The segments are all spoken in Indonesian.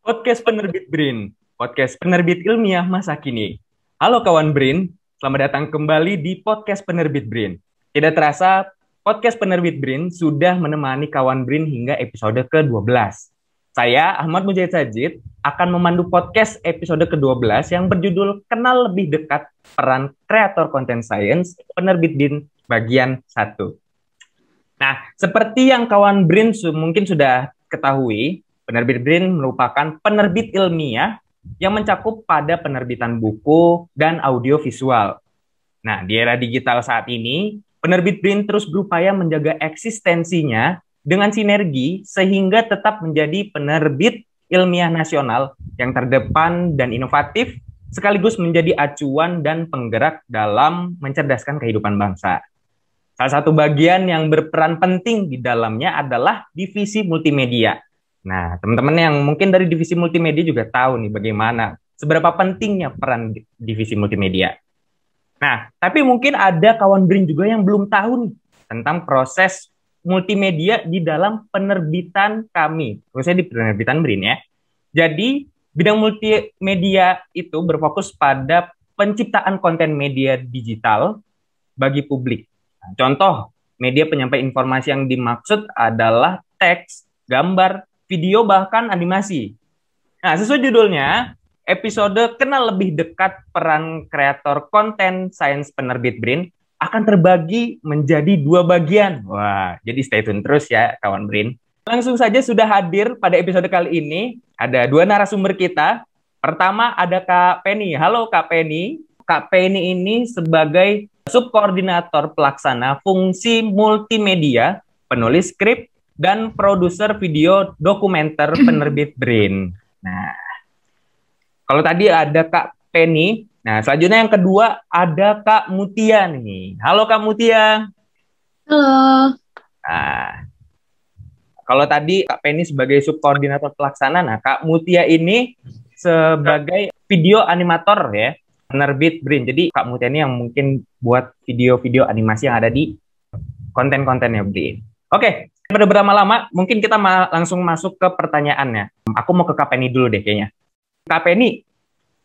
Podcast Penerbit Brin, podcast penerbit ilmiah masa kini. Halo kawan Brin, selamat datang kembali di podcast Penerbit Brin. Tidak terasa, podcast Penerbit Brin sudah menemani kawan Brin hingga episode ke-12. Saya, Ahmad Mujahid Sajid, akan memandu podcast episode ke-12 yang berjudul Kenal Lebih Dekat Peran Kreator Content Science Penerbit Brin bagian 1. Nah, seperti yang kawan Brin mungkin sudah ketahui, penerbit Brin merupakan penerbit ilmiah yang mencakup pada penerbitan buku dan audio visual. Nah, di era digital saat ini, penerbit Brin terus berupaya menjaga eksistensinya dengan sinergi sehingga tetap menjadi penerbit ilmiah nasional yang terdepan dan inovatif sekaligus menjadi acuan dan penggerak dalam mencerdaskan kehidupan bangsa. Salah satu bagian yang berperan penting di dalamnya adalah divisi multimedia. Nah, teman-teman yang mungkin dari divisi multimedia juga tahu nih bagaimana seberapa pentingnya peran divisi multimedia. Nah, tapi mungkin ada kawan Brin juga yang belum tahu nih tentang proses multimedia di dalam penerbitan kami, khususnya di penerbitan Brin ya. Jadi, bidang multimedia itu berfokus pada penciptaan konten media digital bagi publik. Nah, contoh, media penyampai informasi yang dimaksud adalah teks, gambar, video, bahkan animasi. Nah, sesuai judulnya, episode kenal lebih dekat peran kreator konten sains penerbit Brin akan terbagi menjadi dua bagian. Wah, jadi stay tune terus ya kawan Brin. Langsung saja sudah hadir pada episode kali ini ada dua narasumber kita. Pertama ada Kak Penny. Halo Kak Penny. Kak Penny ini sebagai subkoordinator pelaksana fungsi multimedia, penulis skrip, dan produser video dokumenter penerbit Brin. Nah, kalau tadi ada Kak Penny, nah selanjutnya yang kedua ada Kak Mutia nih. Halo Kak Mutia. Halo. Nah, kalau tadi Kak Penny sebagai subkoordinator pelaksana, nah Kak Mutia ini sebagai video animator ya, penerbit Brin. Jadi Kak Mutia ini yang mungkin buat video-video animasi yang ada di konten-kontennya Brin. Oke, pada berlama-lama, mungkin kita ma langsung masuk ke pertanyaannya. Aku mau ke Kak Penny dulu deh kayaknya. Kak Penny,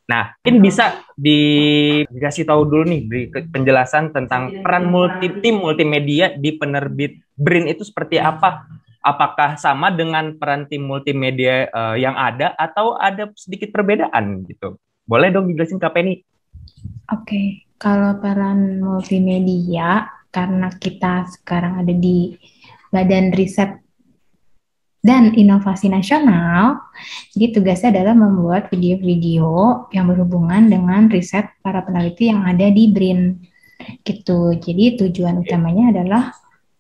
nah ini bisa dikasih tahu dulu nih di penjelasan tentang peran multi tim multimedia di penerbit Brin itu seperti apa? Apakah sama dengan peran tim multimedia uh, yang ada atau ada sedikit perbedaan gitu? Boleh dong dijelasin Kak Penny? Oke, okay. kalau peran multimedia karena kita sekarang ada di Badan Riset dan Inovasi Nasional. Jadi tugasnya adalah membuat video-video yang berhubungan dengan riset para peneliti yang ada di BRIN. Gitu. Jadi tujuan utamanya adalah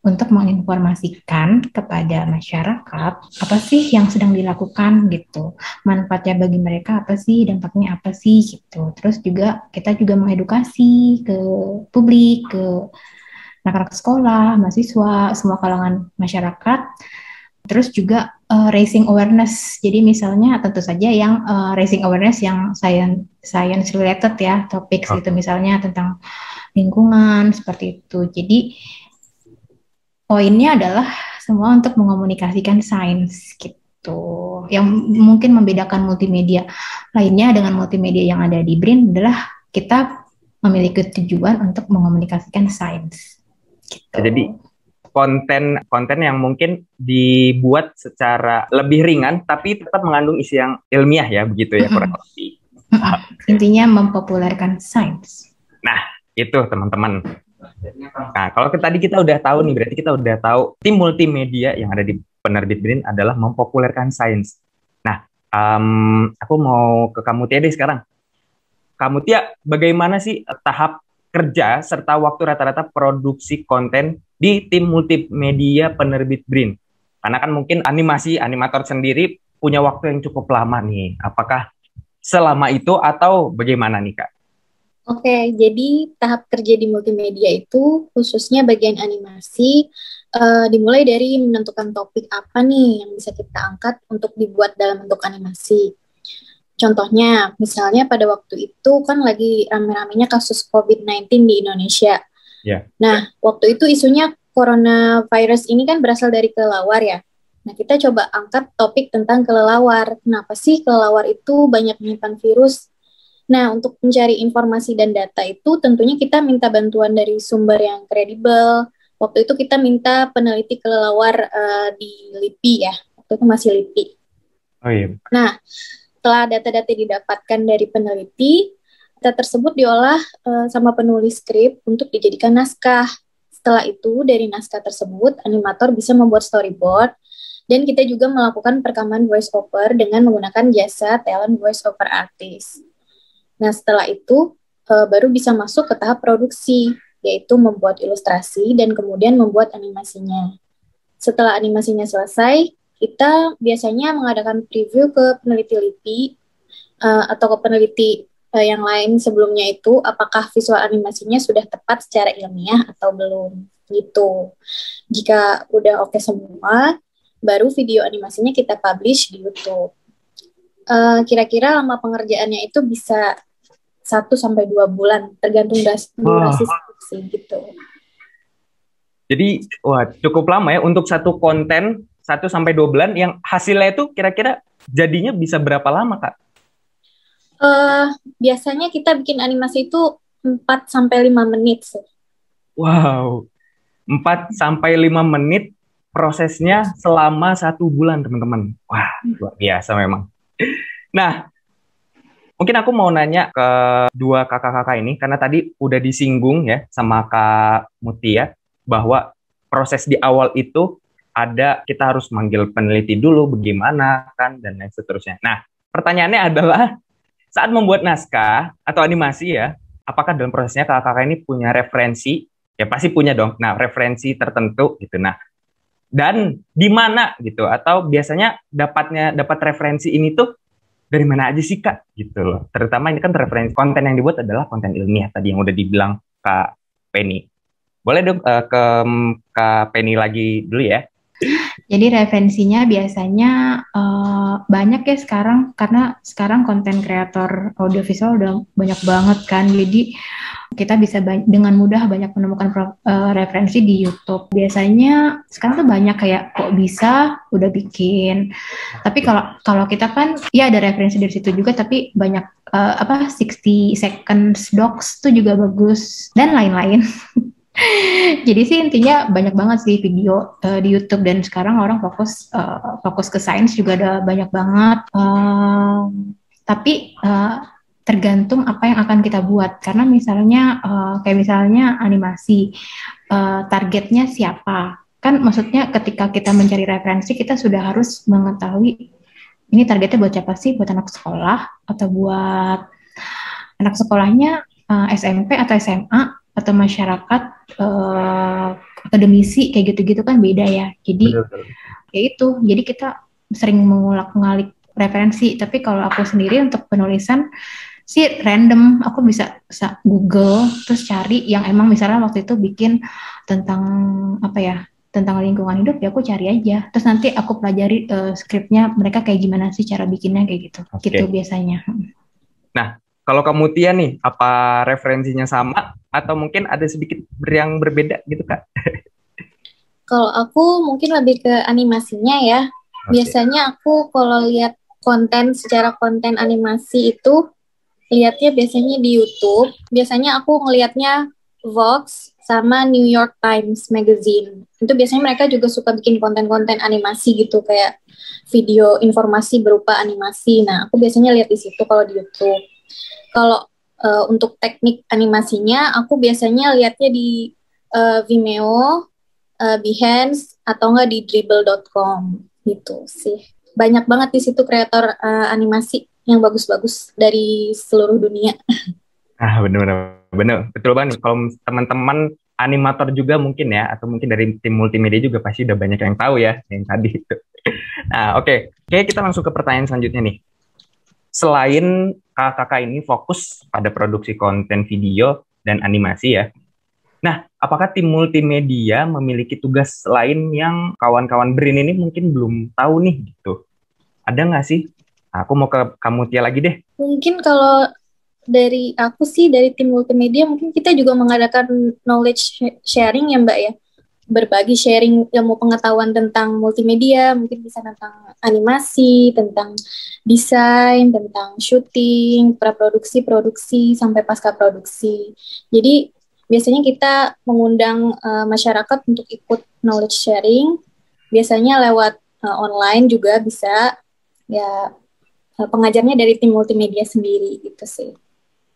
untuk menginformasikan kepada masyarakat apa sih yang sedang dilakukan gitu manfaatnya bagi mereka apa sih dampaknya apa sih gitu terus juga kita juga mengedukasi ke publik ke anak-anak sekolah, mahasiswa, semua kalangan masyarakat. Terus juga uh, raising awareness. Jadi misalnya tentu saja yang uh, raising awareness yang science science related ya, topik oh. gitu misalnya tentang lingkungan seperti itu. Jadi poinnya adalah semua untuk mengomunikasikan sains gitu. Yang mungkin membedakan multimedia lainnya dengan multimedia yang ada di BRIN adalah kita memiliki tujuan untuk mengomunikasikan sains. Gitu. Jadi konten konten yang mungkin dibuat secara lebih ringan tapi tetap mengandung isi yang ilmiah ya begitu ya kurang lebih. Intinya mempopulerkan sains. Nah, itu teman-teman. Nah, kalau tadi kita udah tahu nih, berarti kita udah tahu tim multimedia yang ada di penerbit BRIN adalah mempopulerkan sains. Nah, um, aku mau ke kamu Tia deh sekarang. Kamu Tia, bagaimana sih tahap kerja serta waktu rata-rata produksi konten di tim multimedia penerbit Brin. Karena kan mungkin animasi animator sendiri punya waktu yang cukup lama nih. Apakah selama itu atau bagaimana nih Kak? Oke, jadi tahap kerja di multimedia itu khususnya bagian animasi uh, dimulai dari menentukan topik apa nih yang bisa kita angkat untuk dibuat dalam bentuk animasi. Contohnya, misalnya pada waktu itu kan lagi rame-ramenya kasus COVID-19 di Indonesia. Yeah. Nah, waktu itu isunya coronavirus ini kan berasal dari kelelawar ya. Nah, kita coba angkat topik tentang kelelawar. Kenapa sih kelelawar itu banyak menyimpan virus? Nah, untuk mencari informasi dan data itu tentunya kita minta bantuan dari sumber yang kredibel. Waktu itu kita minta peneliti kelelawar uh, di LIPI ya. Waktu itu masih LIPI. Oh iya. Nah, setelah data-data didapatkan dari peneliti, data tersebut diolah uh, sama penulis skrip untuk dijadikan naskah. Setelah itu, dari naskah tersebut, animator bisa membuat storyboard dan kita juga melakukan perekaman voice over dengan menggunakan jasa talent voice over artist. Nah, setelah itu uh, baru bisa masuk ke tahap produksi, yaitu membuat ilustrasi dan kemudian membuat animasinya. Setelah animasinya selesai, kita biasanya mengadakan preview ke peneliti LIPI uh, atau ke peneliti uh, yang lain sebelumnya itu apakah visual animasinya sudah tepat secara ilmiah atau belum gitu. Jika udah oke okay semua, baru video animasinya kita publish di YouTube. eh, kira-kira lama pengerjaannya itu bisa 1 sampai dua bulan, tergantung durasi, durasi skripsi gitu. Jadi, wah cukup lama ya untuk satu konten 1 sampai dua bulan yang hasilnya itu kira-kira jadinya bisa berapa lama, Kak? Uh, biasanya kita bikin animasi itu 4 sampai 5 menit sih. Wow. 4 sampai 5 menit prosesnya selama satu bulan teman-teman. Wah luar biasa memang. Nah mungkin aku mau nanya ke dua kakak-kakak ini karena tadi udah disinggung ya sama Kak Mutia bahwa proses di awal itu ada kita harus manggil peneliti dulu bagaimana kan dan lain seterusnya. Nah pertanyaannya adalah saat membuat naskah atau animasi ya, apakah dalam prosesnya kakak-kakak ini punya referensi? Ya pasti punya dong. Nah referensi tertentu gitu. Nah dan di mana gitu atau biasanya dapatnya dapat referensi ini tuh dari mana aja sih kak gitu loh terutama ini kan referensi konten yang dibuat adalah konten ilmiah tadi yang udah dibilang kak Penny boleh dong uh, ke kak Penny lagi dulu ya jadi referensinya biasanya uh, banyak ya sekarang karena sekarang konten kreator audiovisual udah banyak banget kan jadi kita bisa dengan mudah banyak menemukan uh, referensi di YouTube. Biasanya sekarang tuh banyak kayak kok bisa udah bikin. Tapi kalau kalau kita kan ya ada referensi dari situ juga tapi banyak uh, apa 60 seconds docs tuh juga bagus dan lain-lain. Jadi sih intinya banyak banget sih video uh, di YouTube. Dan sekarang orang fokus uh, fokus ke sains juga ada banyak banget. Uh, tapi uh, tergantung apa yang akan kita buat. Karena misalnya uh, kayak misalnya animasi uh, targetnya siapa? Kan maksudnya ketika kita mencari referensi kita sudah harus mengetahui ini targetnya buat siapa sih? Buat anak sekolah atau buat anak sekolahnya uh, SMP atau SMA atau masyarakat uh, akademisi kayak gitu-gitu kan beda ya. Jadi kayak itu. Jadi kita sering mengulak ngalik referensi. Tapi kalau aku sendiri untuk penulisan sih random. Aku bisa, bisa Google terus cari yang emang misalnya waktu itu bikin tentang apa ya tentang lingkungan hidup ya aku cari aja. Terus nanti aku pelajari uh, skripnya mereka kayak gimana sih cara bikinnya kayak gitu. Okay. gitu biasanya. Nah kalau kamu Tia nih apa referensinya sama atau mungkin ada sedikit yang berbeda gitu kak kalau aku mungkin lebih ke animasinya ya okay. biasanya aku kalau lihat konten secara konten animasi itu lihatnya biasanya di YouTube. Biasanya aku ngelihatnya Vox sama New York Times Magazine. Itu biasanya mereka juga suka bikin konten-konten animasi gitu kayak video informasi berupa animasi. Nah, aku biasanya lihat di situ kalau di YouTube. Kalau uh, untuk teknik animasinya, aku biasanya lihatnya di uh, Vimeo, uh, Behance, atau enggak di dribble.com gitu sih. Banyak banget di situ kreator uh, animasi yang bagus-bagus dari seluruh dunia. Ah benar-benar benar betul banget. Kalau teman-teman animator juga mungkin ya atau mungkin dari tim multimedia juga pasti udah banyak yang tahu ya yang tadi itu. Nah oke, okay. oke kita langsung ke pertanyaan selanjutnya nih. Selain kakak-kakak ini fokus pada produksi konten video dan animasi ya. Nah, apakah tim multimedia memiliki tugas lain yang kawan-kawan Brin ini mungkin belum tahu nih gitu? Ada nggak sih Aku mau ke kamu Tia lagi deh. Mungkin kalau dari aku sih dari tim multimedia mungkin kita juga mengadakan knowledge sharing ya Mbak ya. Berbagi sharing ilmu pengetahuan tentang multimedia, mungkin bisa tentang animasi, tentang desain, tentang syuting, praproduksi, produksi, sampai pasca produksi. Jadi biasanya kita mengundang uh, masyarakat untuk ikut knowledge sharing, biasanya lewat uh, online juga bisa, ya uh, pengajarnya dari tim multimedia sendiri gitu sih.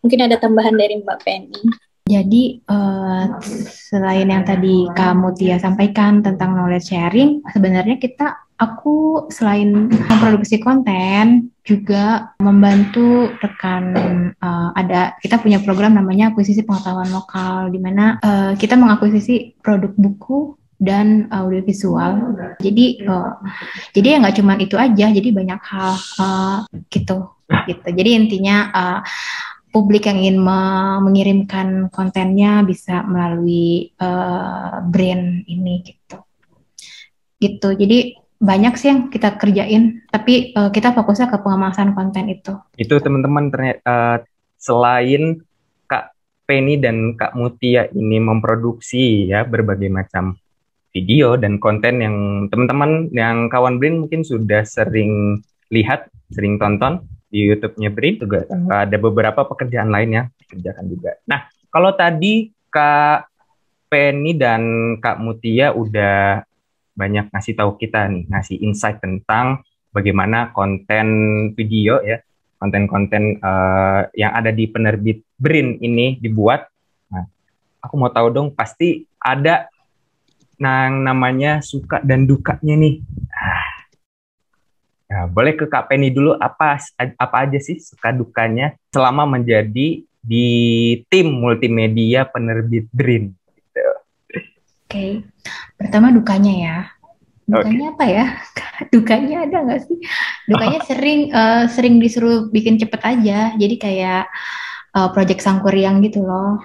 Mungkin ada tambahan dari Mbak Penny. Jadi uh, selain yang tadi kamu Tia sampaikan tentang knowledge sharing, sebenarnya kita aku selain memproduksi konten juga membantu rekan uh, ada kita punya program namanya akuisisi pengetahuan lokal di mana uh, kita mengakuisisi produk buku dan audiovisual. Jadi uh, jadi ya nggak cuma itu aja, jadi banyak hal uh, gitu gitu. Jadi intinya uh, publik yang ingin mengirimkan kontennya bisa melalui uh, brand ini gitu. Gitu. Jadi banyak sih yang kita kerjain, tapi uh, kita fokusnya ke pengemasan konten itu. Itu teman-teman ternyata uh, selain Kak Penny dan Kak Mutia ini memproduksi ya berbagai macam video dan konten yang teman-teman yang kawan Brin mungkin sudah sering lihat, sering tonton di YouTube-nya Brin juga ada beberapa pekerjaan lain yang dikerjakan juga. Nah, kalau tadi Kak Penny dan Kak Mutia udah banyak ngasih tahu kita nih, ngasih insight tentang bagaimana konten video ya, konten-konten uh, yang ada di penerbit Brin ini dibuat. Nah, aku mau tahu dong, pasti ada yang namanya suka dan dukanya nih. Ah, Nah, boleh ke Kak Penny dulu apa apa aja sih suka dukanya selama menjadi di tim multimedia penerbit Dream? Gitu. Oke, okay. pertama dukanya ya. Dukanya okay. apa ya? dukanya ada nggak sih? Dukanya oh. sering uh, sering disuruh bikin cepet aja. Jadi kayak uh, project sangkuriang gitu loh.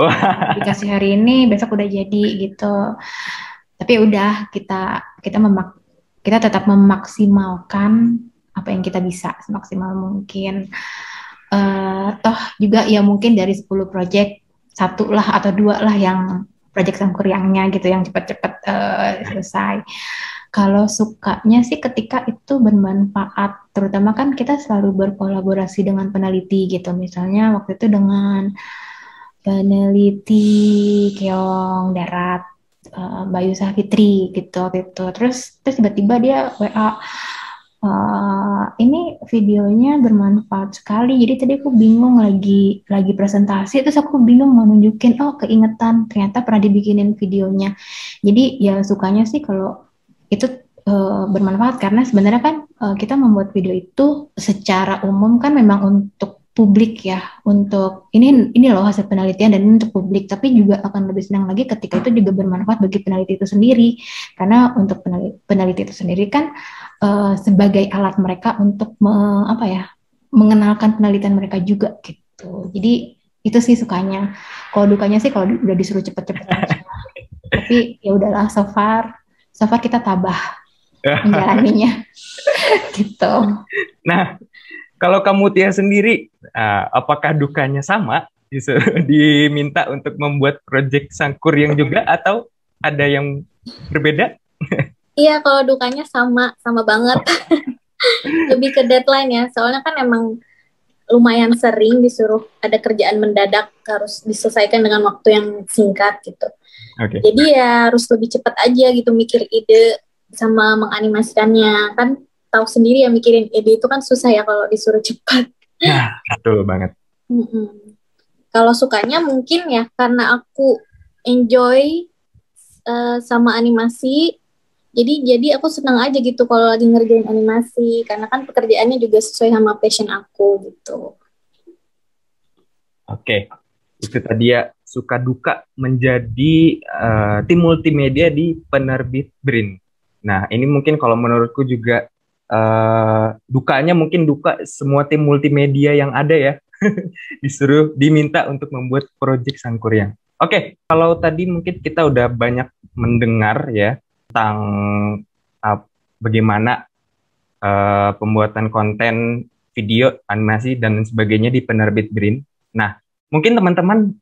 Dikasih hari ini, besok udah jadi gitu. Tapi udah kita kita memak kita tetap memaksimalkan apa yang kita bisa semaksimal mungkin. Uh, toh juga ya mungkin dari 10 project satu lah atau dua lah yang project sangkuriangnya gitu yang cepat-cepat uh, selesai. Kalau sukanya sih ketika itu bermanfaat, terutama kan kita selalu berkolaborasi dengan peneliti gitu. Misalnya waktu itu dengan peneliti Keong Darat Bayu Safitri gitu gitu terus terus tiba-tiba dia WA uh, eh, ini videonya bermanfaat sekali. Jadi tadi aku bingung lagi lagi presentasi. Terus aku bingung mau nunjukin oh keingetan. Ternyata pernah dibikinin videonya. Jadi ya sukanya sih kalau itu uh, bermanfaat. Karena sebenarnya kan uh, kita membuat video itu secara umum kan memang untuk publik ya untuk ini ini loh hasil penelitian dan untuk publik tapi juga akan lebih senang lagi ketika itu juga bermanfaat bagi peneliti itu sendiri. Karena untuk peneliti, peneliti itu sendiri kan uh, sebagai alat mereka untuk me, apa ya mengenalkan penelitian mereka juga gitu. Jadi itu sih sukanya. Kalau dukanya sih kalau udah disuruh cepet-cepet tapi ya udahlah so far so far kita tabah menjalaninya. Gitu. Nah kalau kamu Tia sendiri, uh, apakah dukanya sama? Diminta untuk membuat proyek sangkur yang juga atau ada yang berbeda? Iya, kalau dukanya sama, sama banget. Lebih ke deadline ya, soalnya kan emang lumayan sering disuruh ada kerjaan mendadak harus diselesaikan dengan waktu yang singkat gitu. Okay. Jadi ya harus lebih cepat aja gitu mikir ide sama menganimasikannya kan tahu sendiri ya mikirin ide itu kan susah ya kalau disuruh cepat. Nah, betul banget. Mm -mm. Kalau sukanya mungkin ya karena aku enjoy uh, sama animasi, jadi jadi aku senang aja gitu kalau lagi ngerjain animasi karena kan pekerjaannya juga sesuai sama passion aku gitu. Oke, itu tadi ya suka duka menjadi uh, tim multimedia di penerbit Brin. Nah, ini mungkin kalau menurutku juga uh, dukanya mungkin duka semua tim multimedia yang ada ya disuruh diminta untuk membuat proyek Sangkuriang. Oke, okay, kalau tadi mungkin kita udah banyak mendengar ya tentang uh, bagaimana uh, pembuatan konten video, animasi dan sebagainya di penerbit Green. Nah, mungkin teman-teman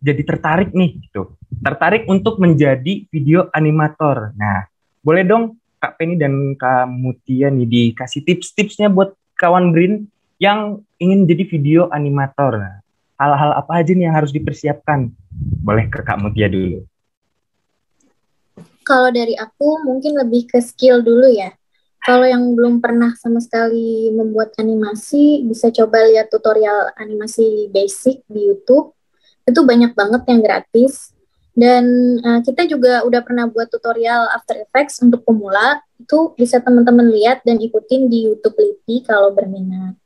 jadi tertarik nih gitu. Tertarik untuk menjadi video animator. Nah, boleh dong Kak Penny dan Kak Mutia nih dikasih tips-tipsnya buat kawan Brin yang ingin jadi video animator. Hal-hal apa aja nih yang harus dipersiapkan? Boleh ke Kak Mutia dulu. Kalau dari aku mungkin lebih ke skill dulu ya. Kalau yang belum pernah sama sekali membuat animasi, bisa coba lihat tutorial animasi basic di YouTube. Itu banyak banget yang gratis. Dan uh, kita juga udah pernah buat tutorial After Effects untuk pemula. Itu bisa teman-teman lihat dan ikutin di YouTube Lipi kalau berminat.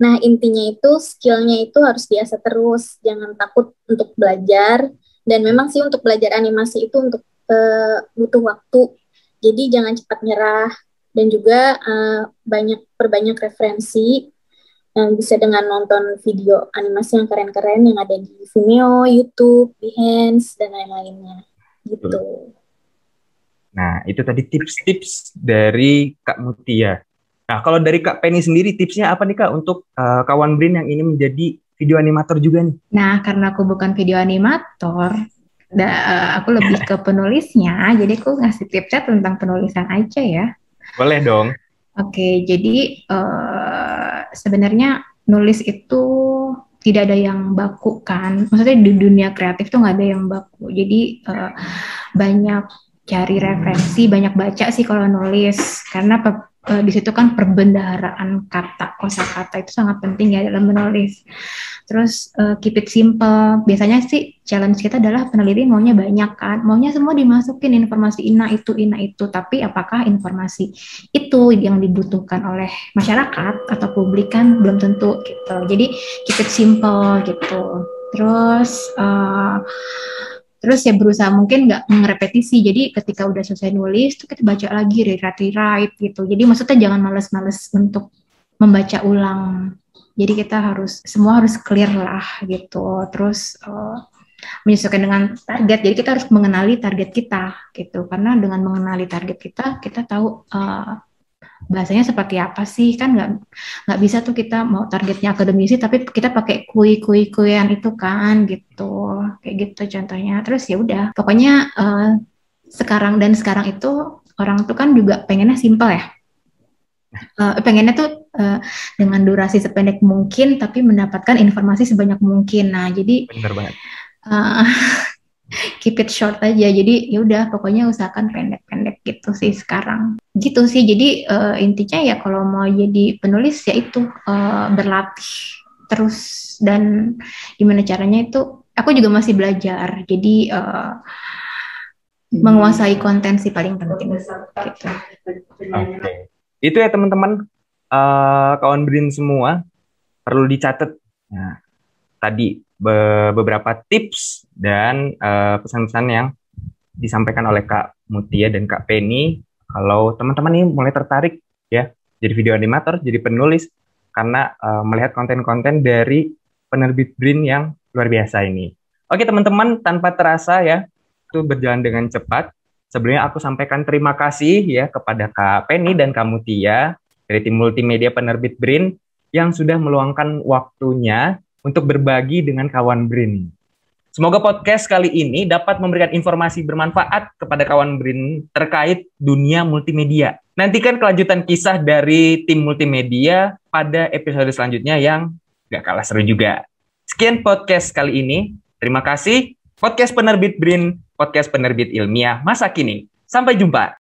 Nah, intinya itu skillnya itu harus biasa terus, jangan takut untuk belajar. Dan memang sih untuk belajar animasi itu untuk uh, butuh waktu. Jadi jangan cepat nyerah dan juga uh, banyak perbanyak referensi bisa dengan nonton video animasi yang keren-keren yang ada di Vimeo, YouTube, Behance dan lain-lainnya gitu. Nah, itu tadi tips-tips dari Kak Mutia. Nah, kalau dari Kak Penny sendiri tipsnya apa nih Kak untuk uh, kawan Brin yang ini menjadi video animator juga nih? Nah, karena aku bukan video animator, da, uh, aku lebih ke penulisnya, jadi aku ngasih tipsnya tentang penulisan aja ya. Boleh dong. Oke, jadi uh, sebenarnya nulis itu tidak ada yang baku kan. Maksudnya di dunia kreatif tuh nggak ada yang baku. Jadi uh, banyak cari referensi, banyak baca sih kalau nulis. Karena uh, di situ kan perbendaharaan kata, kosakata itu sangat penting ya dalam menulis. Terus uh, keep it simple. Biasanya sih challenge kita adalah peneliti maunya banyak kan, maunya semua dimasukin informasi ina itu ina itu. Tapi apakah informasi itu yang dibutuhkan oleh masyarakat atau publik kan belum tentu gitu. Jadi keep it simple gitu. Terus uh, terus ya berusaha mungkin nggak ngerepetisi. Jadi ketika udah selesai nulis tuh kita baca lagi rewrite rewrite gitu. Jadi maksudnya jangan males-males untuk membaca ulang. Jadi kita harus semua harus clear lah gitu. Terus uh, menyesuaikan dengan target. Jadi kita harus mengenali target kita gitu. Karena dengan mengenali target kita kita tahu uh, bahasanya seperti apa sih? Kan nggak nggak bisa tuh kita mau targetnya akademisi tapi kita pakai kui kui kuian itu kan gitu. Kayak gitu contohnya. Terus ya udah pokoknya uh, sekarang dan sekarang itu orang tuh kan juga pengennya simpel ya. Uh, pengennya tuh uh, dengan durasi sependek mungkin tapi mendapatkan informasi sebanyak mungkin. Nah jadi benar banget. uh, keep it short aja jadi ya udah pokoknya usahakan pendek-pendek gitu sih sekarang gitu sih jadi uh, intinya ya kalau mau jadi penulis ya itu uh, berlatih terus dan gimana caranya itu aku juga masih belajar jadi uh, menguasai konten sih paling penting gitu. Oke. Okay. Itu ya teman-teman uh, kawan Brin semua perlu dicatat. Nah, tadi be beberapa tips dan uh, pesan-pesan yang disampaikan oleh Kak Mutia dan Kak Penny kalau teman-teman ini mulai tertarik ya jadi video animator, jadi penulis karena uh, melihat konten-konten dari penerbit Brin yang luar biasa ini. Oke teman-teman, tanpa terasa ya, itu berjalan dengan cepat. Sebelumnya aku sampaikan terima kasih ya kepada Kak Penny dan Kak Mutia dari tim multimedia penerbit Brin yang sudah meluangkan waktunya untuk berbagi dengan kawan Brin. Semoga podcast kali ini dapat memberikan informasi bermanfaat kepada kawan Brin terkait dunia multimedia. Nantikan kelanjutan kisah dari tim multimedia pada episode selanjutnya yang gak kalah seru juga. Sekian podcast kali ini. Terima kasih. Podcast penerbit Brin, podcast penerbit ilmiah masa kini. Sampai jumpa.